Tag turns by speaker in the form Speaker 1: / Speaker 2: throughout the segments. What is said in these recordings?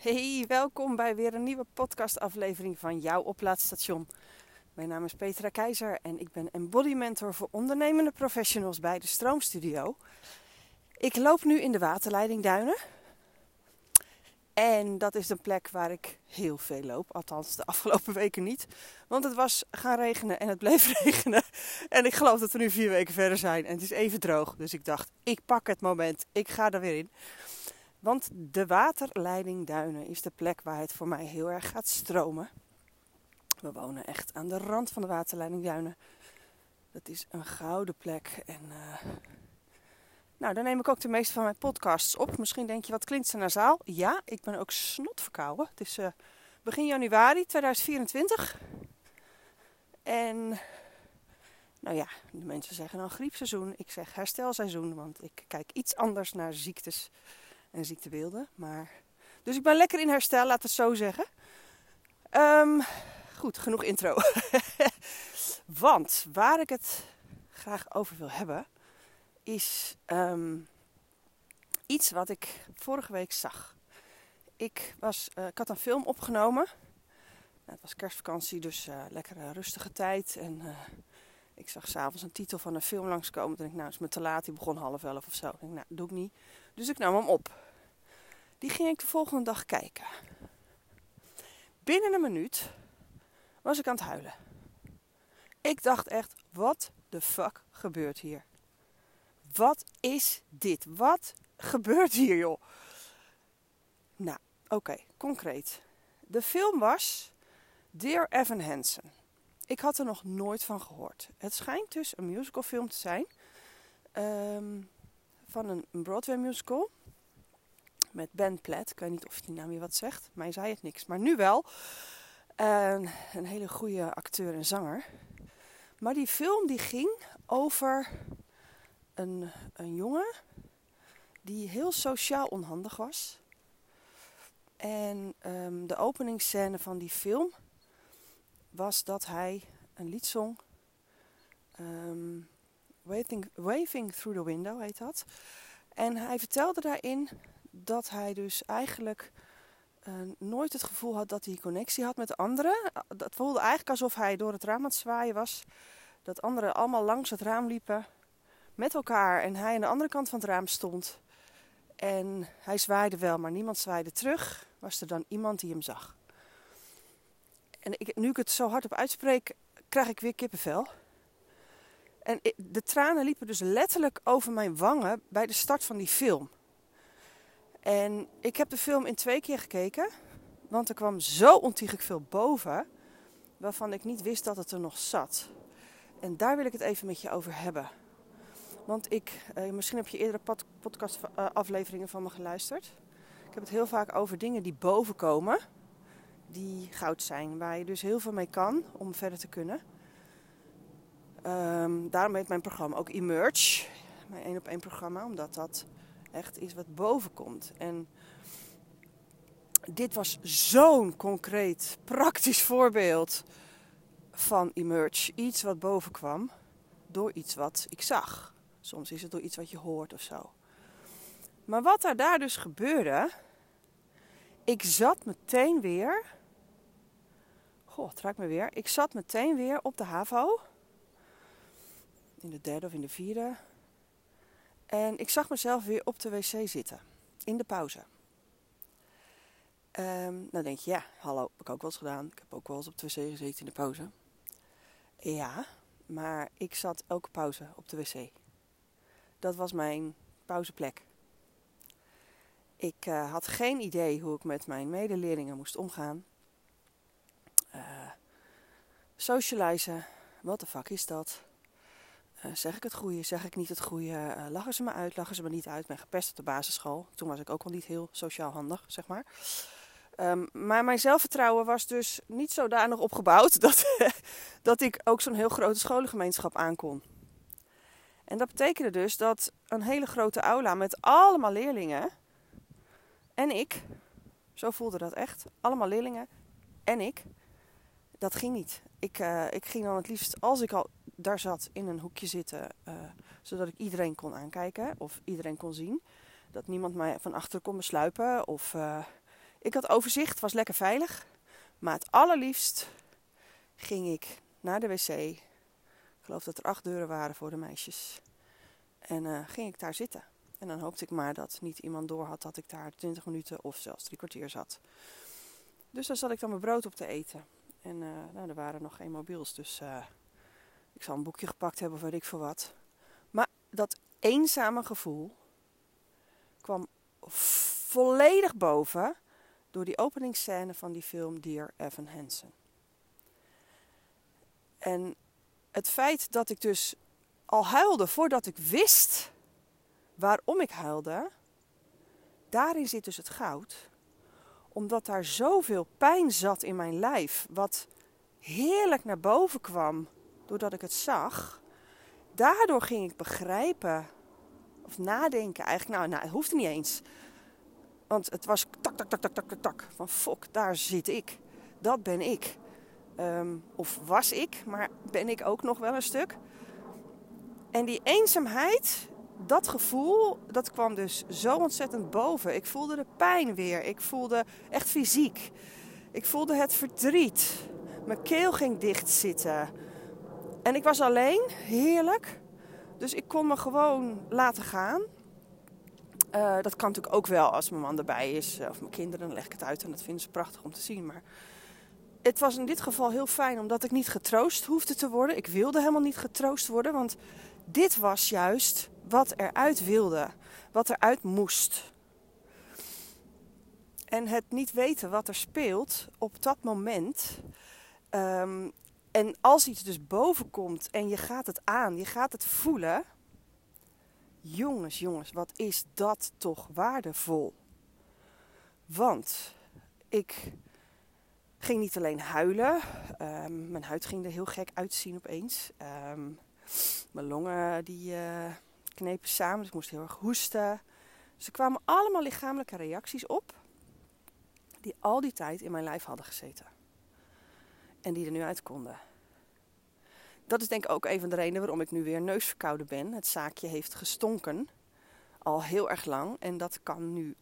Speaker 1: Hey, welkom bij weer een nieuwe podcastaflevering van jouw oplaadstation. Mijn naam is Petra Keizer en ik ben embodimentor voor ondernemende professionals bij de Stroomstudio. Ik loop nu in de waterleiding Duinen. En dat is een plek waar ik heel veel loop. Althans, de afgelopen weken niet. Want het was gaan regenen en het bleef regenen. En ik geloof dat we nu vier weken verder zijn. En het is even droog. Dus ik dacht, ik pak het moment. Ik ga er weer in. Want de waterleiding Duinen is de plek waar het voor mij heel erg gaat stromen. We wonen echt aan de rand van de waterleiding Duinen. Dat is een gouden plek. En uh, nou, daar neem ik ook de meeste van mijn podcasts op. Misschien denk je, wat klinkt ze nasaal? Ja, ik ben ook snot verkouden. Het is uh, begin januari 2024. En nou ja, de mensen zeggen dan griepseizoen. Ik zeg herstelseizoen, want ik kijk iets anders naar ziektes en ziektebeelden. Maar... Dus ik ben lekker in herstel, laat het zo zeggen. Um, goed, genoeg intro. Want waar ik het graag over wil hebben, is um, iets wat ik vorige week zag. Ik, was, uh, ik had een film opgenomen. Nou, het was kerstvakantie, dus uh, lekkere rustige tijd. En uh, ik zag s'avonds een titel van een film langskomen. Toen dacht ik, nou, is me te laat. Die begon half elf of zo. Ik nou, doe ik niet. Dus ik nam hem op. Die ging ik de volgende dag kijken. Binnen een minuut was ik aan het huilen. Ik dacht echt, wat de fuck gebeurt hier? Wat is dit? Wat gebeurt hier, joh? Nou, oké, concreet. De film was Dear Evan Hansen. Ik had er nog nooit van gehoord. Het schijnt dus een musicalfilm te zijn. Um, van een, Broadway musical. Met Ben Platt. Ik weet niet of die naam je wat zegt. Mij zei het niks. Maar nu wel. Een hele goede acteur en zanger. Maar die film die ging over een, een jongen die heel sociaal onhandig was. En um, de openingsscène van die film was dat hij een lied zong. Um, waving, waving Through the Window heet dat. En hij vertelde daarin dat hij dus eigenlijk uh, nooit het gevoel had dat hij connectie had met anderen. Dat voelde eigenlijk alsof hij door het raam aan het zwaaien was. Dat anderen allemaal langs het raam liepen met elkaar en hij aan de andere kant van het raam stond. En hij zwaaide wel, maar niemand zwaaide terug. Was er dan iemand die hem zag? En ik, nu ik het zo hard op uitspreek, krijg ik weer kippenvel. En de tranen liepen dus letterlijk over mijn wangen bij de start van die film. En ik heb de film in twee keer gekeken, want er kwam zo ontiegelijk veel boven, waarvan ik niet wist dat het er nog zat. En daar wil ik het even met je over hebben. Want ik, eh, misschien heb je eerdere pod podcastafleveringen van me geluisterd. Ik heb het heel vaak over dingen die boven komen, die goud zijn, waar je dus heel veel mee kan om verder te kunnen. Um, daarom heet mijn programma ook Emerge, mijn één op één programma, omdat dat echt is wat boven komt. En dit was zo'n concreet, praktisch voorbeeld van Emerge. Iets wat boven kwam door iets wat ik zag. Soms is het door iets wat je hoort of zo. Maar wat er daar dus gebeurde, ik zat meteen weer. Goh, het raakt me weer. Ik zat meteen weer op de HAVO in de derde of in de vierde. En ik zag mezelf weer op de wc zitten, in de pauze. Um, dan denk je, ja, hallo, heb ik ook wel eens gedaan. Ik heb ook wel eens op de wc gezeten in de pauze. Ja, maar ik zat elke pauze op de wc. Dat was mijn pauzeplek. Ik uh, had geen idee hoe ik met mijn medeleerlingen moest omgaan. Uh, socializen, wat de fuck is dat? Uh, zeg ik het goede, zeg ik niet het goede? Uh, lachen ze me uit, lachen ze me niet uit? Ik ben gepest op de basisschool. Toen was ik ook al niet heel sociaal handig, zeg maar. Um, maar mijn zelfvertrouwen was dus niet zodanig opgebouwd dat, dat ik ook zo'n heel grote scholengemeenschap aankon. En dat betekende dus dat een hele grote aula met allemaal leerlingen en ik, zo voelde dat echt, allemaal leerlingen en ik, dat ging niet. Ik, uh, ik ging dan het liefst, als ik al daar zat, in een hoekje zitten, uh, zodat ik iedereen kon aankijken of iedereen kon zien. Dat niemand mij van achter kon besluipen. Of uh, Ik had overzicht, was lekker veilig. Maar het allerliefst ging ik naar de wc. Ik geloof dat er acht deuren waren voor de meisjes. En ging ik daar zitten. En dan hoopte ik maar dat niet iemand door had dat ik daar 20 minuten of zelfs drie kwartier zat. Dus daar zat ik dan mijn brood op te eten. En uh, nou, er waren nog geen mobiels, dus uh, ik zal een boekje gepakt hebben of weet ik veel wat. Maar dat eenzame gevoel kwam volledig boven door die openingsscène van die film Dear Evan Hansen. En het feit dat ik dus al huilde voordat ik wist waarom ik huilde, daarin zit dus het goud. Omdat daar zoveel pijn zat in mijn lijf, wat heerlijk naar boven kwam doordat ik het zag. Daardoor ging ik begrijpen, of nadenken eigenlijk, nou, nou het niet eens. Want het was tak, tak, tak, tak, tak, tak, tak. Van fok, daar zit ik. Dat ben ik. Ehm, of was ik, maar ben ik ook nog wel een stuk. En die eenzaamheid, dat gevoel, dat kwam dus zo ontzettend boven. Ik voelde de pijn weer. Ik voelde echt fysiek. Ik voelde het verdriet. Mijn keel ging dicht zitten. En ik was alleen, heerlijk. Dus ik kon me gewoon laten gaan. Uh, dat kan natuurlijk ook wel als mijn man erbij is of mijn kinderen, dan leg ik het uit en dat vinden ze prachtig om te zien. Maar het was in dit geval heel fijn omdat ik niet getroost hoefde te worden. Ik wilde helemaal niet getroost worden, want dit was juist wat eruit wilde, wat eruit moest. En het niet weten wat er speelt op dat moment. Um, en als iets dus boven komt en je gaat het aan, je gaat het voelen. Jongens, jongens, wat is dat toch waardevol? Want ik ging niet alleen huilen. Um, mijn huid ging er heel gek uitzien opeens. Um, mijn longen die uh, knepen samen, dus ik moest heel erg hoesten. Dus er kwamen allemaal lichamelijke reacties op. Die al die tijd in mijn lijf hadden gezeten. En die er nu uit konden. Dat is denk ik ook een van de redenen waarom ik nu weer neusverkouden ben. Het zaakje heeft gestonken. Al heel erg lang. En dat kan nu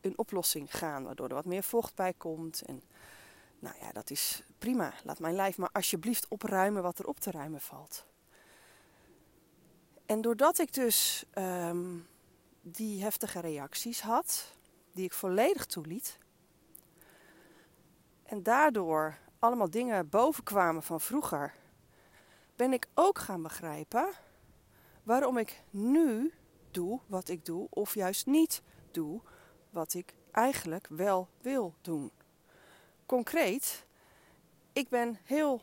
Speaker 1: een oplossing gaan. Waardoor er wat meer vocht bij komt. En nou ja, dat is prima. Laat mijn lijf maar alsjeblieft opruimen wat er op te ruimen valt. En doordat ik dus um, die heftige reacties had, die ik volledig toeliet, en daardoor allemaal dingen bovenkwamen van vroeger, ben ik ook gaan begrijpen waarom ik nu doe wat ik doe, of juist niet doe wat ik eigenlijk wel wil doen. Concreet, ik ben heel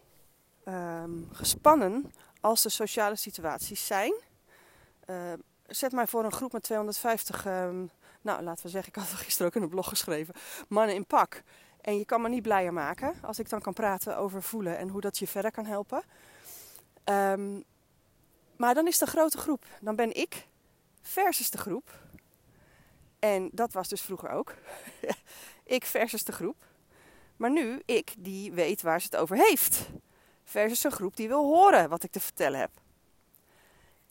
Speaker 1: um, gespannen als de sociale situaties zijn. Uh, zet mij voor een groep met 250, um, ehm, nou laten we zeggen, ik had er gisteren ook in een blog geschreven, mannen in pak. En je kan me niet blijer maken als ik dan kan praten over voelen en hoe dat je verder kan helpen. Um, maar dan is de grote groep. Dan ben ik versus de groep. En dat was dus vroeger ook. ik versus de groep. Maar nu ik die weet waar ze het over heeft. Versus een groep die wil horen wat ik te vertellen heb.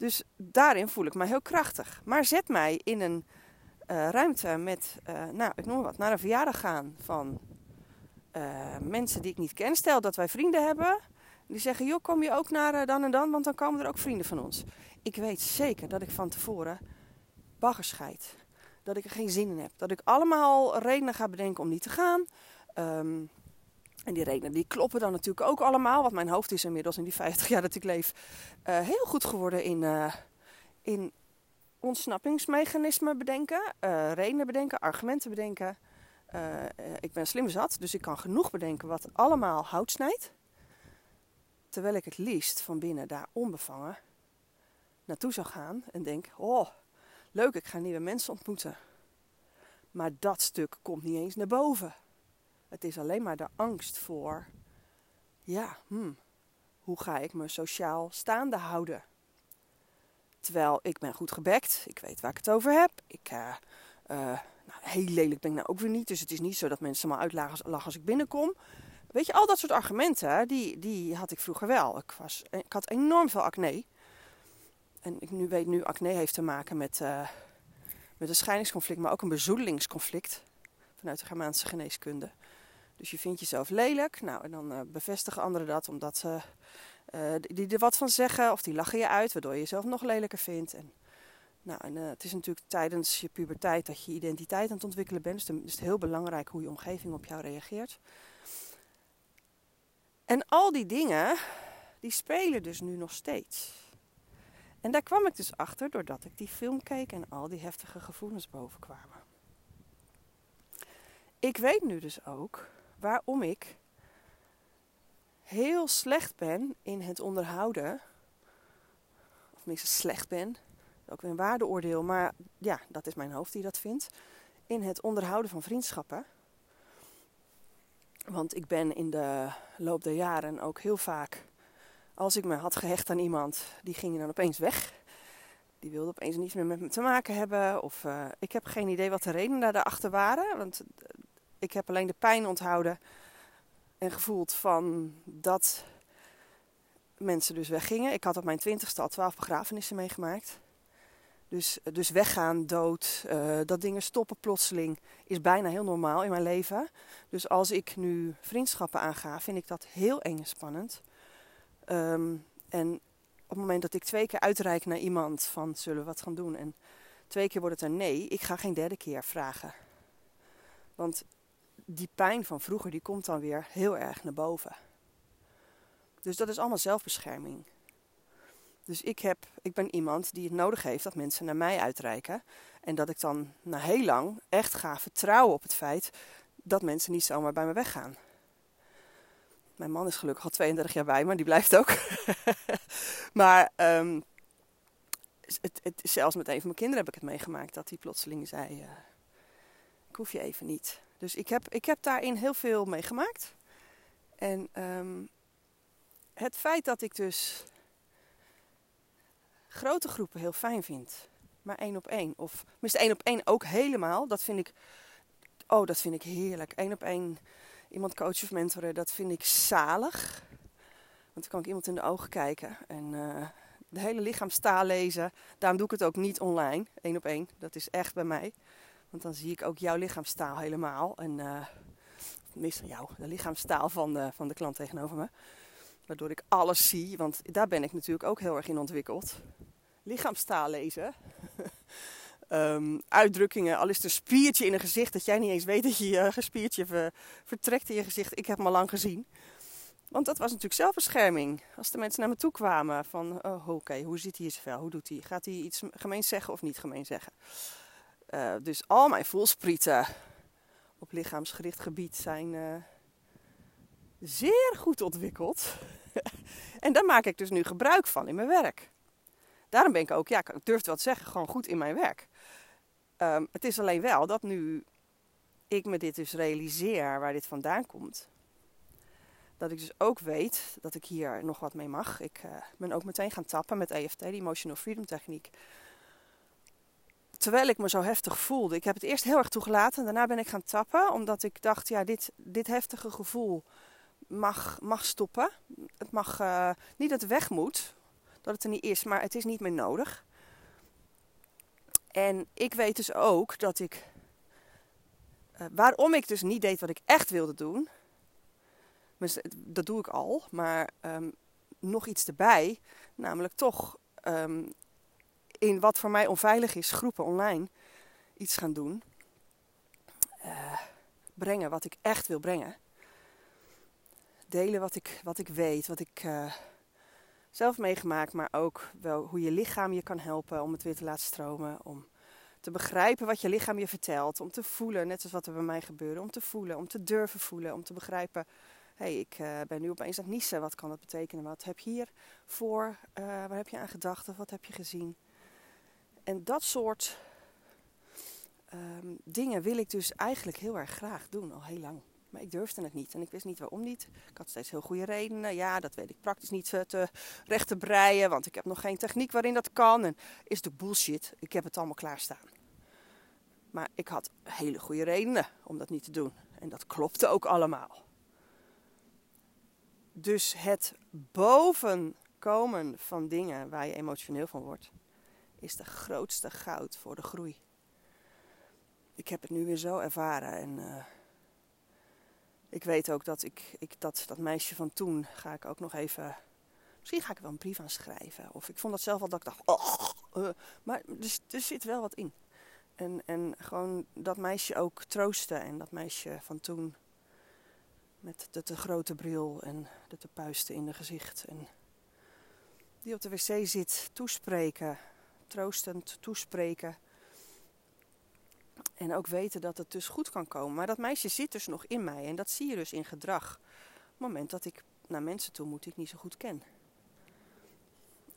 Speaker 1: Dus daarin voel ik me heel krachtig. Maar zet mij in een uh, ruimte met, uh, nou, ik noem wat, naar een verjaardag gaan van uh, mensen die ik niet ken. Stel dat wij vrienden hebben. Die zeggen, joh, kom je ook naar dan en dan, want dan komen er ook vrienden van ons. Ik weet zeker dat ik van tevoren bagger scheid. Dat ik er geen zin in heb. Dat ik allemaal redenen ga bedenken om niet te gaan. Um, en die redenen die kloppen dan natuurlijk ook allemaal. Want mijn hoofd is inmiddels in die 50 jaar dat ik leef uh, heel goed geworden in, uh, in ontsnappingsmechanismen bedenken. Uh, redenen bedenken, argumenten bedenken. ik ben slim zat, dus ik kan genoeg bedenken wat allemaal hout snijdt. Terwijl ik het liefst van binnen daar onbevangen naartoe zou gaan en denk: oh, leuk, ik ga nieuwe mensen ontmoeten. Maar dat stuk komt niet eens naar boven. Het is alleen maar de angst voor, ja, hmm, hoe ga ik me sociaal staande houden? Terwijl ik ben goed gebekt, ik weet waar ik het over heb. Ik, uh, uh, nou, heel lelijk ben ik nou ook weer niet, dus het is niet zo dat mensen me uitlachen als ik binnenkom. Weet je, al dat soort argumenten, die, die had ik vroeger wel. Ik, was, ik had enorm veel acne. En ik nu weet nu, acne heeft te maken met, met een scheidingsconflict, maar ook een bezoedelingsconflict vanuit de Germaanse geneeskunde. Dus je vindt jezelf lelijk, nou en dan uh, bevestigen anderen dat omdat ze uh, die er wat van zeggen of die lachen je uit, waardoor je jezelf nog lelijker vindt. En, nou, en uh, het is natuurlijk tijdens je puberteit dat je identiteit aan het ontwikkelen bent, dus dan is het heel belangrijk hoe je omgeving op jou reageert. En al die dingen, die spelen dus nu nog steeds. En daar kwam ik dus achter doordat ik die film keek en al die heftige gevoelens bovenkwamen. Ik weet nu dus ook waarom ik heel slecht ben in het onderhouden. Of minstens slecht ben. Ook weer een waardeoordeel, maar ja, dat is mijn hoofd die dat vindt. In het onderhouden van vriendschappen. Want ik ben in de loop der jaren ook heel vaak, als ik me had gehecht aan iemand, die ging dan opeens weg. Die wilde opeens niets meer met me te maken hebben. Of uh, ik heb geen idee wat de redenen daarachter waren. Want eh, ik heb alleen de pijn onthouden en gevoeld van dat mensen dus weggingen. Ik had op mijn twintigste al twaalf begrafenissen meegemaakt. Dus, dus weggaan, dood, uh, dat dingen stoppen plotseling is bijna heel normaal in mijn leven. Dus als ik nu vriendschappen aanga, vind ik dat heel eng en spannend. Um, en op het moment dat ik twee keer uitreik naar iemand van zullen we wat gaan doen en twee keer wordt het een nee, ik ga geen derde keer vragen. Want die pijn van vroeger die komt dan weer heel erg naar boven. Dus dat is allemaal zelfbescherming. Dus ik, heb, ik ben iemand die het nodig heeft dat mensen naar mij uitreiken. En dat ik dan na heel lang echt ga vertrouwen op het feit dat mensen niet zomaar bij me weggaan. Mijn man is gelukkig al 32 jaar bij me, die blijft ook. maar um, het, het, zelfs met een van mijn kinderen heb ik het meegemaakt dat hij plotseling zei: uh, Ik hoef je even niet. Dus ik heb, ik heb daarin heel veel meegemaakt. En um, het feit dat ik dus grote groepen heel fijn vind, maar één op één, of tenminste één op één ook helemaal, dat vind ik, oh, dat vind ik heerlijk. Één op één iemand coachen of mentoren, dat vind ik zalig. Want dan kan ik iemand in de ogen kijken en uh, de hele lichaamstaal lezen. Daarom doe ik het ook niet online, één op één. Dat is echt bij mij. Want dan zie ik ook jouw lichaamstaal helemaal. En uh, meestal jou, de lichaamstaal van de, van de klant tegenover me. Waardoor ik alles zie, want daar ben ik natuurlijk ook heel erg in ontwikkeld. Lichaamstaal lezen. um, uitdrukkingen, al is er een spiertje in een gezicht dat jij niet eens weet dat je je spiertje ver, vertrekt in je gezicht. Ik heb hem al lang gezien. Want dat was natuurlijk zelfbescherming. Als de mensen naar me toe kwamen van, oh oké, hoe zit hij in zijn vel? Hoe doet hij? Gaat hij iets gemeen zeggen of niet gemeen zeggen? Uh, dus al mijn voelsprieten op lichaamsgericht gebied zijn uh, zeer goed ontwikkeld. en daar maak ik dus nu gebruik van in mijn werk. Daarom ben ik ook, ja, ik durf wel te zeggen, gewoon goed in mijn werk. Um, het is alleen wel dat nu ik me dit dus realiseer waar dit vandaan komt. Dat ik dus ook weet dat ik hier nog wat mee mag. Ik uh, ben ook meteen gaan tappen met EFT, de Emotional Freedom Techniek terwijl ik me zo heftig voelde. Ik heb het eerst heel erg toegelaten. Daarna ben ik gaan tappen. Omdat ik dacht, ja, dit, dit heftige gevoel mag, mag stoppen. Het mag uh, niet dat het weg moet. Dat het er niet is. Maar het is niet meer nodig. En ik weet dus ook dat ik... Uh, waarom ik dus niet deed wat ik echt wilde doen. Dat doe ik al. Maar um, nog iets erbij. Namelijk toch um, in wat voor mij onveilig is, groepen online, iets gaan doen. Uh, brengen wat ik echt wil brengen. Delen wat ik, wat ik weet, wat ik uh, zelf meegemaakt, maar ook wel hoe je lichaam je kan helpen om het weer te laten stromen. Om te begrijpen wat je lichaam je vertelt. Om te voelen, net zoals wat er bij mij gebeurde. Om te voelen, om te durven voelen. Om te begrijpen, hé, hey, ik uh, ben nu opeens aan het niezen. Wat kan dat betekenen? Wat heb je hier voor? Waar heb je aan gedacht of wat heb je gezien? En dat soort um, dingen wil ik dus eigenlijk heel erg graag doen, al heel lang. Maar ik durfde het niet en ik wist niet waarom niet. Ik had steeds heel goede redenen. Ja, dat weet ik praktisch niet te recht te breien, want ik heb nog geen techniek waarin dat kan. En is het bullshit. Ik heb het allemaal klaarstaan. Maar ik had hele goede redenen om dat niet te doen. En dat klopte ook allemaal. Dus het bovenkomen van dingen waar je emotioneel van wordt, is de grootste goud voor de groei. ik heb het nu weer zo ervaren. En uh, ik weet ook dat ik, ik dat, dat meisje van toen ga ik ook nog even. Misschien ga ik er wel een brief aan schrijven. Of ik vond dat zelf al dat ik dacht. Oh, uh, maar er, er zit wel wat in. En, en gewoon dat meisje ook troosten. En dat meisje van toen. Met de te grote bril en de te puisten in de gezicht. En die op de wc zit, toespreken. Troostend toespreken. En ook weten dat het dus goed kan komen. Maar dat meisje zit dus nog in mij. En dat zie je dus in gedrag. Op het moment dat ik naar mensen toe moet die ik niet zo goed ken.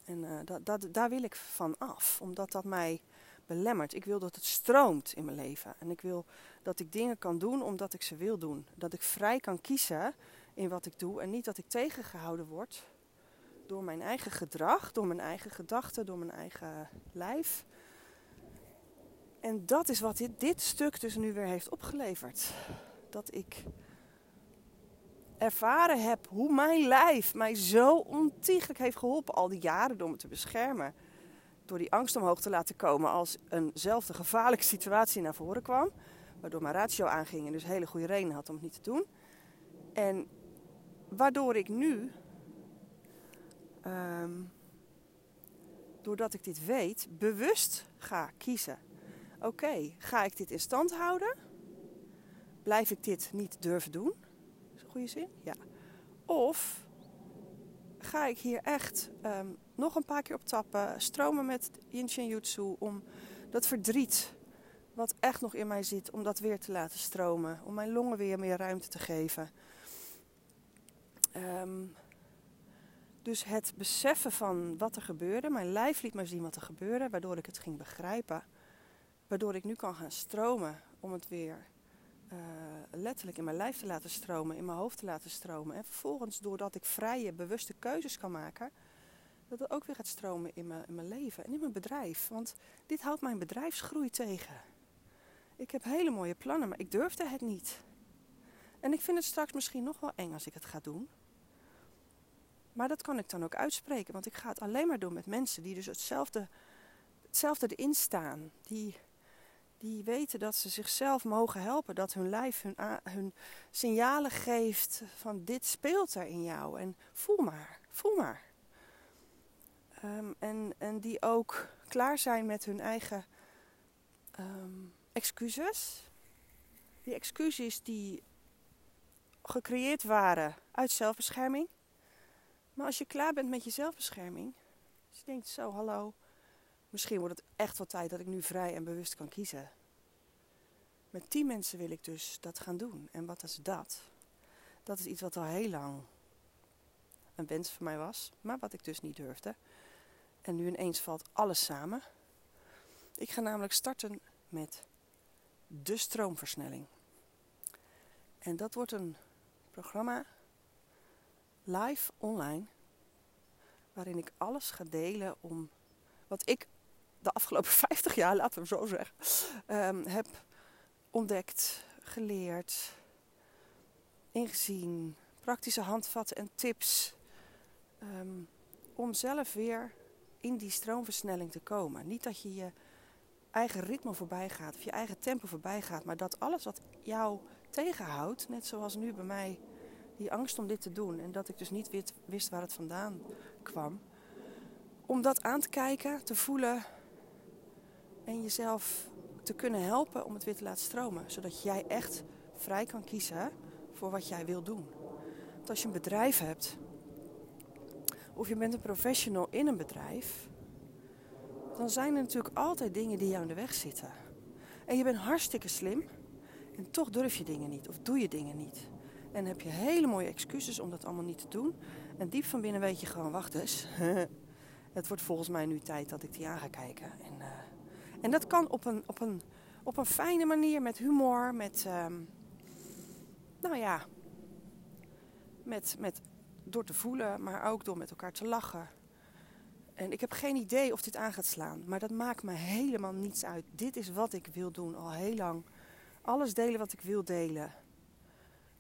Speaker 1: En uh, dat, dat, daar wil ik van af. Omdat dat mij belemmert. Ik wil dat het stroomt in mijn leven. En ik wil dat ik dingen kan doen omdat ik ze wil doen. Dat ik vrij kan kiezen in wat ik doe. En niet dat ik tegengehouden word door mijn eigen gedrag, door mijn eigen gedachten, door mijn eigen lijf. En dat is wat dit, stuk dus nu weer heeft opgeleverd. Dat ik ervaren heb hoe mijn lijf mij zo ontiegelijk heeft geholpen al die jaren door me te beschermen. Door die angst omhoog te laten komen als eenzelfde gevaarlijke situatie naar voren kwam. Waardoor mijn ratio aanging en dus hele goede reden had om het niet te doen. En waardoor ik nu, um, doordat ik dit weet, bewust ga kiezen oké, ga ik dit in stand houden? Blijf ik dit niet durven doen? Is een goede zin? Ja. Of ga ik hier echt um, nog een paar keer op tappen, stromen met Yin Jutsu om dat verdriet wat echt nog in mij zit, om dat weer te laten stromen, om mijn longen weer meer ruimte te geven. Um, dus het beseffen van wat er gebeurde, mijn lijf liet me zien wat er gebeurde, waardoor ik het ging begrijpen. Waardoor ik nu kan gaan stromen om het weer uh, letterlijk in mijn lijf te laten stromen, in mijn hoofd te laten stromen. En vervolgens, doordat ik vrije, bewuste keuzes kan maken, dat het ook weer gaat stromen in mijn, in mijn leven en in mijn bedrijf. Want dit houdt mijn bedrijfsgroei tegen. Ik heb hele mooie plannen, maar ik durfde het niet. En ik vind het straks misschien nog wel eng als ik het ga doen. Maar dat kan ik dan ook uitspreken, want ik ga het alleen maar doen met mensen die dus hetzelfde, hetzelfde erin staan. Die die weten dat ze zichzelf mogen helpen. Dat hun lijf hun, hun signalen geeft van dit speelt er in jou. En voel maar, voel maar. Um, en, en die ook klaar zijn met hun eigen um, excuses. Die excuses die gecreëerd waren uit zelfbescherming. Maar als je klaar bent met je zelfbescherming, als je denkt zo, hallo, Misschien wordt het echt wel tijd dat ik nu vrij en bewust kan kiezen. Met tien mensen wil ik dus dat gaan doen. En wat is dat? Dat is iets wat al heel lang een wens voor mij was, maar wat ik dus niet durfde. En nu ineens valt alles samen. Ik ga namelijk starten met de stroomversnelling. En dat wordt een programma live online, waarin ik alles ga delen om wat ik de afgelopen 50 jaar, laten we zo zeggen, um, heb ontdekt, geleerd, ingezien, praktische handvatten en tips um, om zelf weer in die stroomversnelling te komen. Niet dat je je eigen ritme voorbij gaat of je eigen tempo voorbij gaat, maar dat alles wat jou tegenhoudt, net zoals nu bij mij die angst om dit te doen en dat ik dus niet wist waar het vandaan kwam, om dat aan te kijken, te voelen en jezelf te kunnen helpen om het weer te laten stromen. Zodat jij echt vrij kan kiezen voor wat jij wil doen. Want als je een bedrijf hebt, of je bent een professional in een bedrijf, dan zijn er natuurlijk altijd dingen die jou in de weg zitten. En je bent hartstikke slim en toch durf je dingen niet of doe je dingen niet. En heb je hele mooie excuses om dat allemaal niet te doen. En diep van binnen weet je gewoon, wacht eens. het wordt volgens mij nu tijd dat ik die aan ga kijken. En, uh, en dat kan op een, op een, op een fijne manier, met humor, met, um, nou ja, met, met, door te voelen, maar ook door met elkaar te lachen. En ik heb geen idee of dit aan gaat slaan, maar dat maakt me helemaal niets uit. Dit is wat ik wil doen al heel lang. Alles delen wat ik wil delen.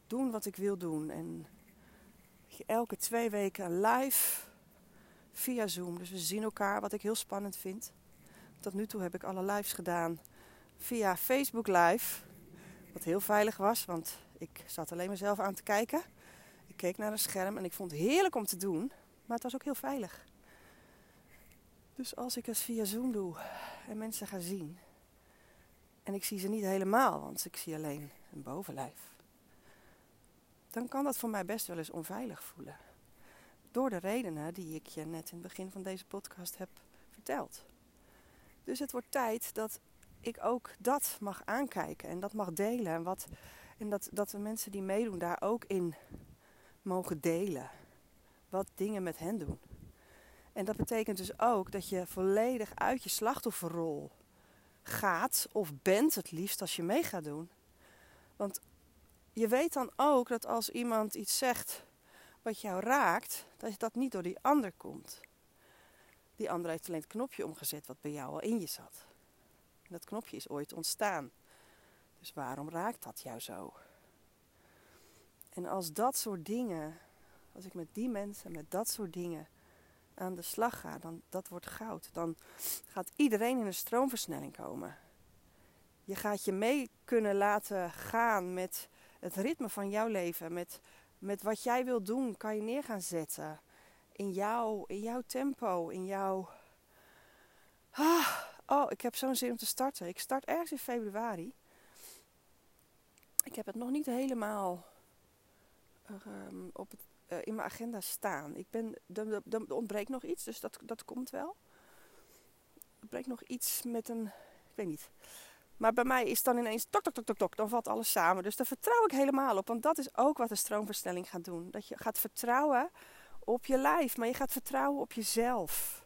Speaker 1: Doen wat ik wil doen. En elke twee weken live via Zoom. Dus we zien elkaar, wat ik heel spannend vind. Tot nu toe heb ik alle lives gedaan via Facebook Live. Wat heel veilig was, want ik zat alleen mezelf aan te kijken. Ik keek naar een scherm en ik vond het heerlijk om te doen. Maar het was ook heel veilig. Dus als ik het via Zoom doe en mensen gaan zien. En ik zie ze niet helemaal, want ik zie alleen een bovenlijf. Dan kan dat voor mij best wel eens onveilig voelen. Door de redenen die ik je net in het begin van deze podcast heb verteld. Dus het wordt tijd dat ik ook dat mag aankijken en dat mag delen. En, wat, en dat, dat de mensen die meedoen daar ook in mogen delen. Wat dingen met hen doen. En dat betekent dus ook dat je volledig uit je slachtofferrol gaat of bent het liefst als je mee gaat doen. Want je weet dan ook dat als iemand iets zegt wat jou raakt, dat dat niet door die ander komt. Die ander heeft alleen het knopje omgezet wat bij jou al in je zat. Dat knopje is ooit ontstaan. Dus waarom raakt dat jou zo? En als dat soort dingen, als ik met die mensen, met dat soort dingen aan de slag ga, dan dat wordt goud. Dan gaat iedereen in een stroomversnelling komen. Je gaat je mee kunnen laten gaan met het ritme van jouw leven, met, met wat jij wilt doen, kan je neer gaan zetten. In, jou, in jouw tempo, in jouw. Ah, oh, ik heb zo'n zin om te starten. Ik start ergens in februari. Ik heb het nog niet helemaal um, op het uh, in mijn agenda staan. Ik ben, er, ontbreekt nog iets, dus dat, dat komt wel. Er ontbreekt nog iets met een. Ik weet niet. Maar bij mij is dan ineens tok, tok, tok, tok, tok. Dan valt alles samen. Dus daar vertrouw ik helemaal op. Want dat is ook wat de stroomversnelling gaat doen. Dat je gaat vertrouwen op je lijf. Maar je gaat vertrouwen op jezelf.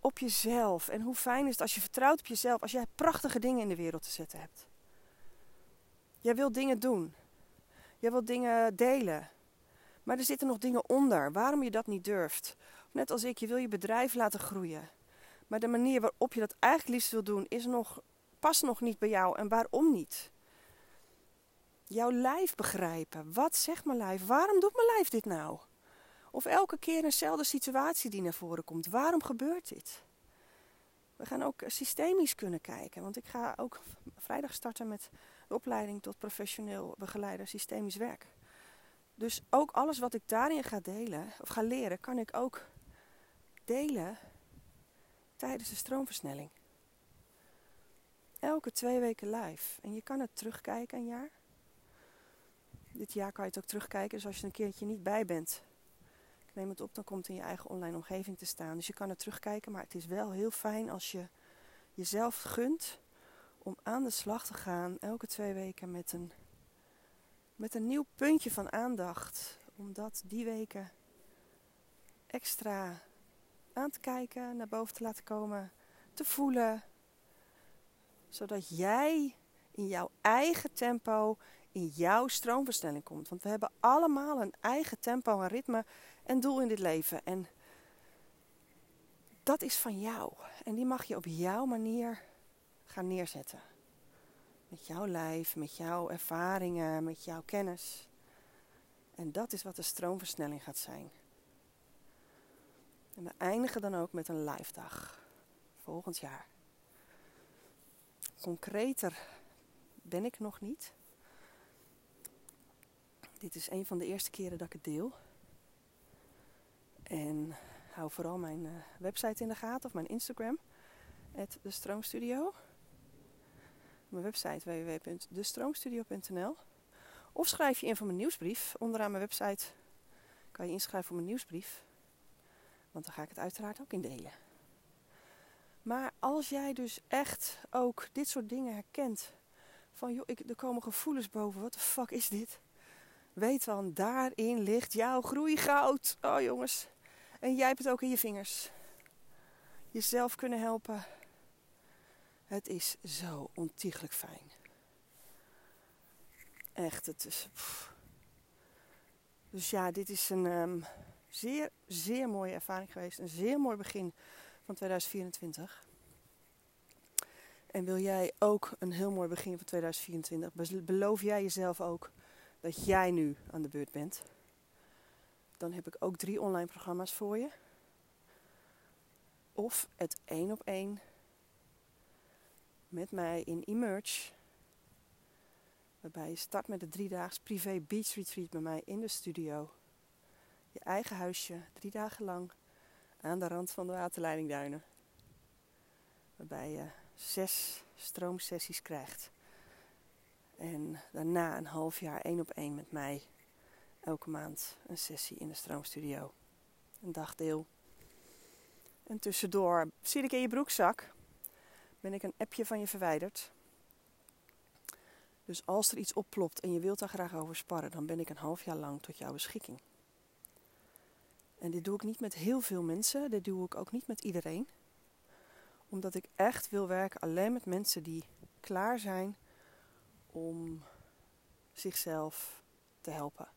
Speaker 1: Op jezelf. En hoe fijn is het als je vertrouwt op jezelf. Als jij prachtige dingen in de wereld te zetten hebt. Jij wilt dingen doen. Jij wilt dingen delen. Maar er zitten nog dingen onder. Waarom je dat niet durft. Net als ik, je wil je bedrijf laten groeien. Maar de manier waarop je dat eigenlijk liefst wil doen, is nog, past nog niet bij jou. En waarom niet? Jouw lijf begrijpen. Wat zegt mijn lijf? Waarom doet mijn lijf dit nou? Of elke keer eenzelfde situatie die naar voren komt. Waarom gebeurt dit? We gaan ook systemisch kunnen kijken. Want ik ga ook vrijdag starten met de opleiding tot professioneel begeleider systemisch werk. Dus ook alles wat ik daarin ga delen of ga leren, kan ik ook delen tijdens de stroomversnelling. Elke twee weken live. En je kan het terugkijken een jaar. Dit jaar kan je het ook terugkijken. Dus als je een keertje niet bij bent, ik neem het op, dan komt het in je eigen online omgeving te staan. Dus je kan het terugkijken. Maar het is wel heel fijn als je jezelf gunt om aan de slag te gaan elke twee weken met een met een nieuw puntje van aandacht. Om dat die weken extra aan te kijken, naar boven te laten komen, te voelen. Zodat jij in jouw eigen tempo, in jouw stroomversnelling komt. Want we hebben allemaal een eigen tempo, een ritme en doel in dit leven. En dat is van jou. En die mag je op jouw manier gaan neerzetten. Met jouw lijf, met jouw ervaringen, met jouw kennis. En dat is wat de stroomversnelling gaat zijn. En we eindigen dan ook met een live dag. Volgend jaar. Concreter ben ik nog niet. Dit is een van de eerste keren dat ik het deel. En hou vooral mijn uh, website in de gaten of mijn Instagram. de Stroomstudio mijn website www.destroomstudio.nl. Of schrijf je in voor mijn nieuwsbrief. Onderaan mijn website kan je inschrijven voor mijn nieuwsbrief. Want dan ga ik het uiteraard ook in delen. Maar als jij dus echt ook dit soort dingen herkent. Van joh, ik, er komen gevoelens boven. Wat de fuck is dit? Weet dan, daarin ligt jouw groeigoud. Oh jongens. En jij hebt het ook in je vingers. Jezelf kunnen helpen het is zo ontiegelijk fijn. Echt, het is. Dus ja, dit is een um, zeer, zeer mooie ervaring geweest. Een zeer mooi begin van 2024. En wil jij ook een heel mooi begin van 2024? Beloof jij jezelf ook dat jij nu aan de beurt bent? Dan heb ik ook drie online programma's voor je. Of het één op één met mij in Emerge. Waarbij je start met een driedaags privé beach retreat bij mij in de studio. Je eigen huisje, drie dagen lang, aan de rand van de waterleidingduinen. Waarbij je zes stroomsessies krijgt. En daarna een half jaar één op één met mij. Elke maand een sessie in de stroomstudio. Een dagdeel. En tussendoor zie ik in je broekzak. Ben ik een appje van je verwijderd. Dus als er iets opplopt en je wilt daar graag over sparren, dan ben ik een half jaar lang tot jouw beschikking. En dit doe ik niet met heel veel mensen, dit doe ik ook niet met iedereen. Omdat ik echt wil werken alleen met mensen die klaar zijn om zichzelf te helpen.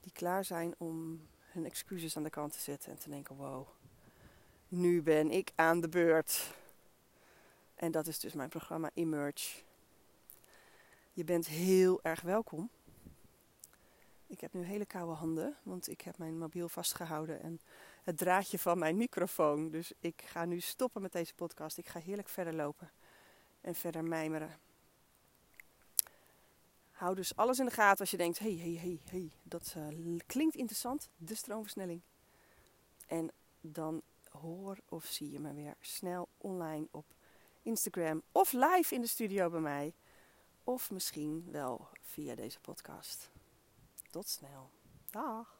Speaker 1: Die klaar zijn om hun excuses aan de kant te zetten en te denken: wow, nu ben ik aan de beurt. En dat is dus mijn programma Emerge. Je bent heel erg welkom. Ik heb nu hele koude handen, want ik heb mijn mobiel vastgehouden en het draadje van mijn microfoon. Dus ik ga nu stoppen met deze podcast. Ik ga heerlijk verder lopen en verder mijmeren. Hou dus alles in de gaten als je denkt: hey, hey, hey, hey, dat uh, klinkt interessant, de stroomversnelling. En dan hoor of zie je me weer snel online op Instagram of live in de studio bij mij. Of misschien wel via deze podcast. Tot snel. Dag.